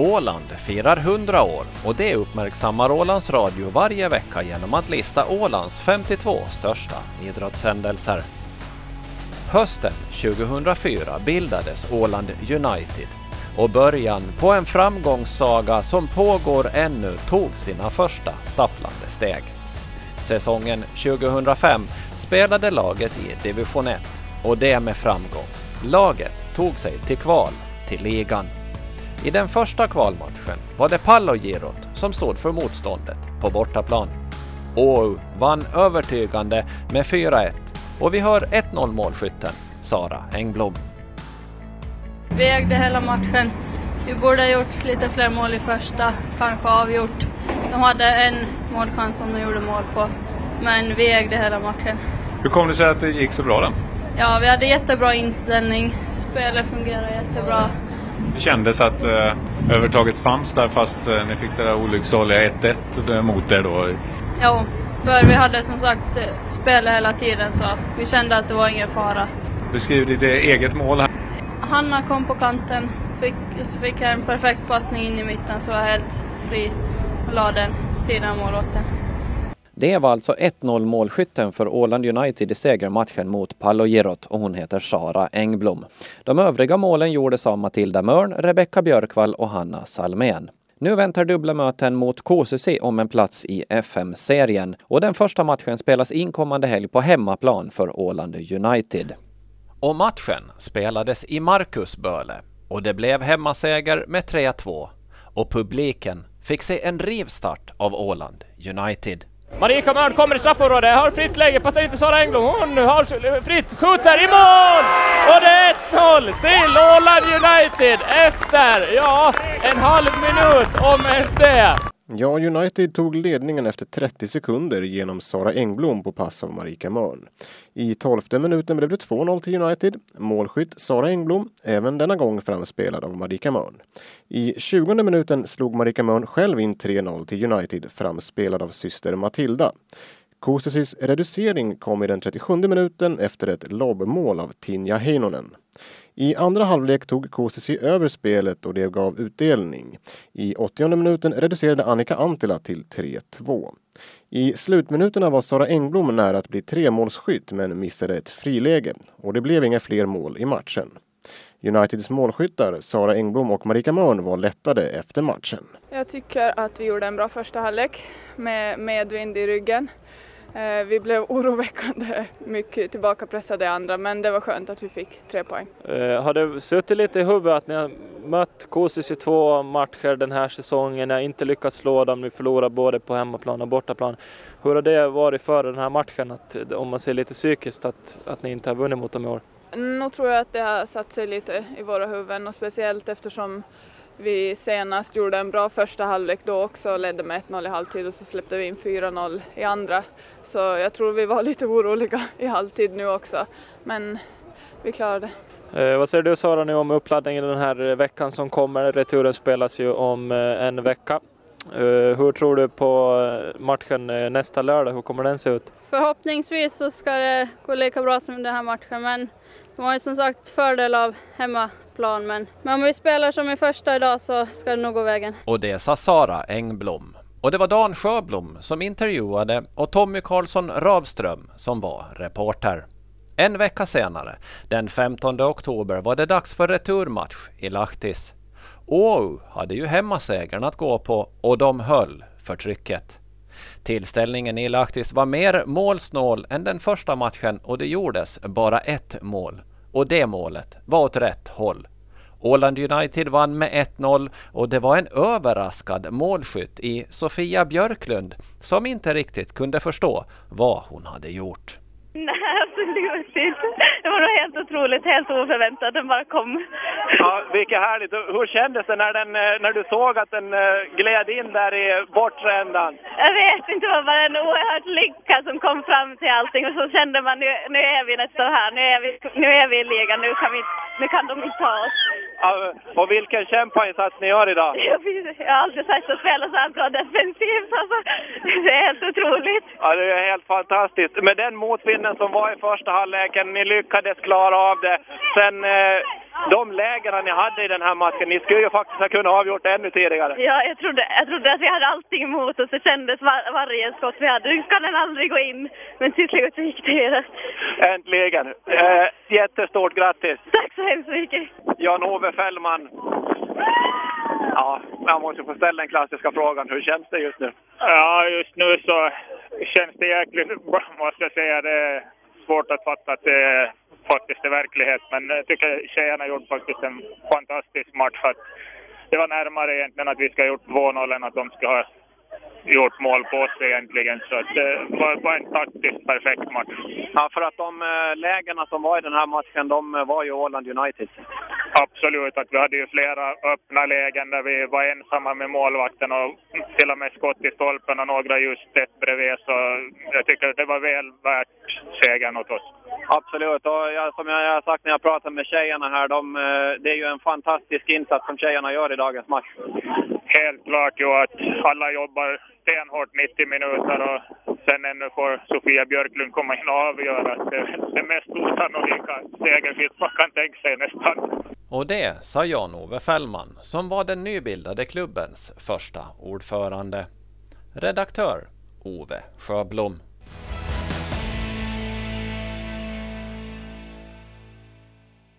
Åland firar 100 år och det uppmärksammar Ålands Radio varje vecka genom att lista Ålands 52 största idrottshändelser. Hösten 2004 bildades Åland United och början på en framgångssaga som pågår ännu tog sina första stapplande steg. Säsongen 2005 spelade laget i division 1 och det med framgång. Laget tog sig till kval till ligan. I den första kvalmatchen var det Pallogirot som stod för motståndet på bortaplan. Åu vann övertygande med 4-1 och vi hör 1-0 målskytten Sara Engblom. Vi ägde hela matchen. Vi borde ha gjort lite fler mål i första, kanske avgjort. De hade en målchans som de gjorde mål på, men vi ägde hela matchen. Hur kom det sig att det gick så bra då? Ja, vi hade jättebra inställning. Spelet fungerade jättebra. Det kändes att eh, övertaget fanns där fast eh, ni fick det där olycksaliga 1-1 mot er då. Jo, för vi hade som sagt eh, spelet hela tiden så vi kände att det var ingen fara. Beskriv ditt eget mål här. Hanna kom på kanten, fick, så fick jag en perfekt passning in i mitten så var jag helt fri och la den sidan målvakten. Det var alltså 1-0 målskytten för Åland United i segermatchen mot Palojerot och hon heter Sara Engblom. De övriga målen gjordes av Matilda Mörn, Rebecka Björkvall och Hanna Salmén. Nu väntar dubbla möten mot KCC om en plats i FM-serien och den första matchen spelas inkommande helg på hemmaplan för Åland United. Och matchen spelades i Marcusböle och det blev hemmaseger med 3-2 och publiken fick se en rivstart av Åland United. Marika Mörn kommer i straffområdet, har fritt läge, passar inte Sara Englund. Hon har fritt, skjuter i mål! Och det är 1-0 till Åland United efter, ja, en halv minut om ens det. Ja, United tog ledningen efter 30 sekunder genom Sara Engblom på pass av Marika Mörn. I tolfte minuten blev det 2-0 till United. Målskytt Sara Engblom, även denna gång framspelad av Marika Mörn. I 20 minuten slog Marika Mörn själv in 3-0 till United, framspelad av syster Matilda. Kosesis reducering kom i den 37 minuten efter ett lobbmål av Tinja Heinonen. I andra halvlek tog KCC över spelet och det gav utdelning. I 80 minuten reducerade Annika Antila till 3-2. I slutminuterna var Sara Engblom nära att bli tremålsskytt men missade ett friläge och det blev inga fler mål i matchen. Uniteds målskyttar Sara Engblom och Marika Mörn var lättade efter matchen. Jag tycker att vi gjorde en bra första halvlek med medvind i ryggen. Eh, vi blev oroväckande mycket tillbakapressade andra men det var skönt att vi fick tre poäng. Eh, har det suttit lite i huvudet att ni har mött Kosis i två matcher den här säsongen, ni har inte lyckats slå dem, ni förlorar både på hemmaplan och bortaplan. Hur har det varit före den här matchen, att, om man ser lite psykiskt, att, att ni inte har vunnit mot dem i år? Nu tror jag att det har satt sig lite i våra huvuden och speciellt eftersom vi senast gjorde en bra första halvlek då också, ledde med 1-0 i halvtid och så släppte vi in 4-0 i andra. Så jag tror vi var lite oroliga i halvtid nu också, men vi klarade det. Eh, vad säger du Sara nu om uppladdningen den här veckan som kommer? Returen spelas ju om eh, en vecka. Eh, hur tror du på eh, matchen nästa lördag? Hur kommer den se ut? Förhoppningsvis så ska det gå lika bra som den här matchen men de har ju som sagt fördel av hemmaplan men, men om vi spelar som i första idag så ska det nog gå vägen. Och det sa Sara Engblom. Och det var Dan Sjöblom som intervjuade och Tommy Karlsson Ravström som var reporter. En vecka senare, den 15 oktober, var det dags för returmatch i Lahtis. Åu hade ju hemmasegern att gå på och de höll för trycket. Tillställningen i Lahtis var mer målsnål än den första matchen och det gjordes bara ett mål. Och det målet var åt rätt håll. Åland United vann med 1-0 och det var en överraskad målskytt i Sofia Björklund som inte riktigt kunde förstå vad hon hade gjort. Nej, absolut inte. Det var nog helt otroligt, helt oförväntat. Den bara kom. Ja, vilket härligt. Hur kändes det när, den, eh, när du såg att den eh, gled in där i bortre ändan? Jag vet inte, det var bara en oerhört lycka som kom fram till allting. Och så kände man, nu, nu är vi nästan här. Nu är vi, nu är vi i ligan. Nu kan, vi, nu kan de inte ta oss. Ja, och vilken kämpainsats ni gör idag. Jag har aldrig sett oss spela så här bra defensivt. Alltså, det är helt otroligt. Ja, det är helt fantastiskt. Med den motvinden som var i första halvleken, ni lyckades klara av det. Sen eh, de lägena ni hade i den här matchen, ni skulle ju faktiskt ha kunnat avgjort ännu tidigare. Ja, jag trodde, jag trodde att vi hade allting emot oss. Det kändes var, varje skott vi hade. Nu ska den aldrig gå in. Men till slut gick det rätt. Äntligen! Eh, jättestort grattis! Tack så hemskt mycket! Jan-Ove Fällman. Ja, jag måste få ställa den klassiska frågan. Hur känns det just nu? Ja, just nu så känns det jäkligt bra måste jag säga. Det är svårt att fatta att det faktiskt är verklighet. Men jag tycker tjejerna gjorde faktiskt en fantastisk match. Att det var närmare egentligen att vi ska ha gjort 2-0 än att de ska ha gjort mål på oss egentligen. Så att det var, var en taktiskt perfekt match. Ja, för att de äh, lägena som var i den här matchen, de äh, var ju Åland United. Absolut, att vi hade ju flera öppna lägen där vi var ensamma med målvakten och till och med skott i stolpen och några just ett bredvid. Så jag tycker att det var väl värt segern åt oss. Absolut, och jag, som jag har sagt när jag pratar med tjejerna här, de, det är ju en fantastisk insats som tjejerna gör i dagens match. Helt klart ju att alla jobbar stenhårt 90 minuter och sen ännu får Sofia Björklund komma in och avgöra. Det är det mest osannolika segerfitt man kan tänka sig nästan. Och det sa Jan-Ove Fällman som var den nybildade klubbens första ordförande. Redaktör Ove Sjöblom.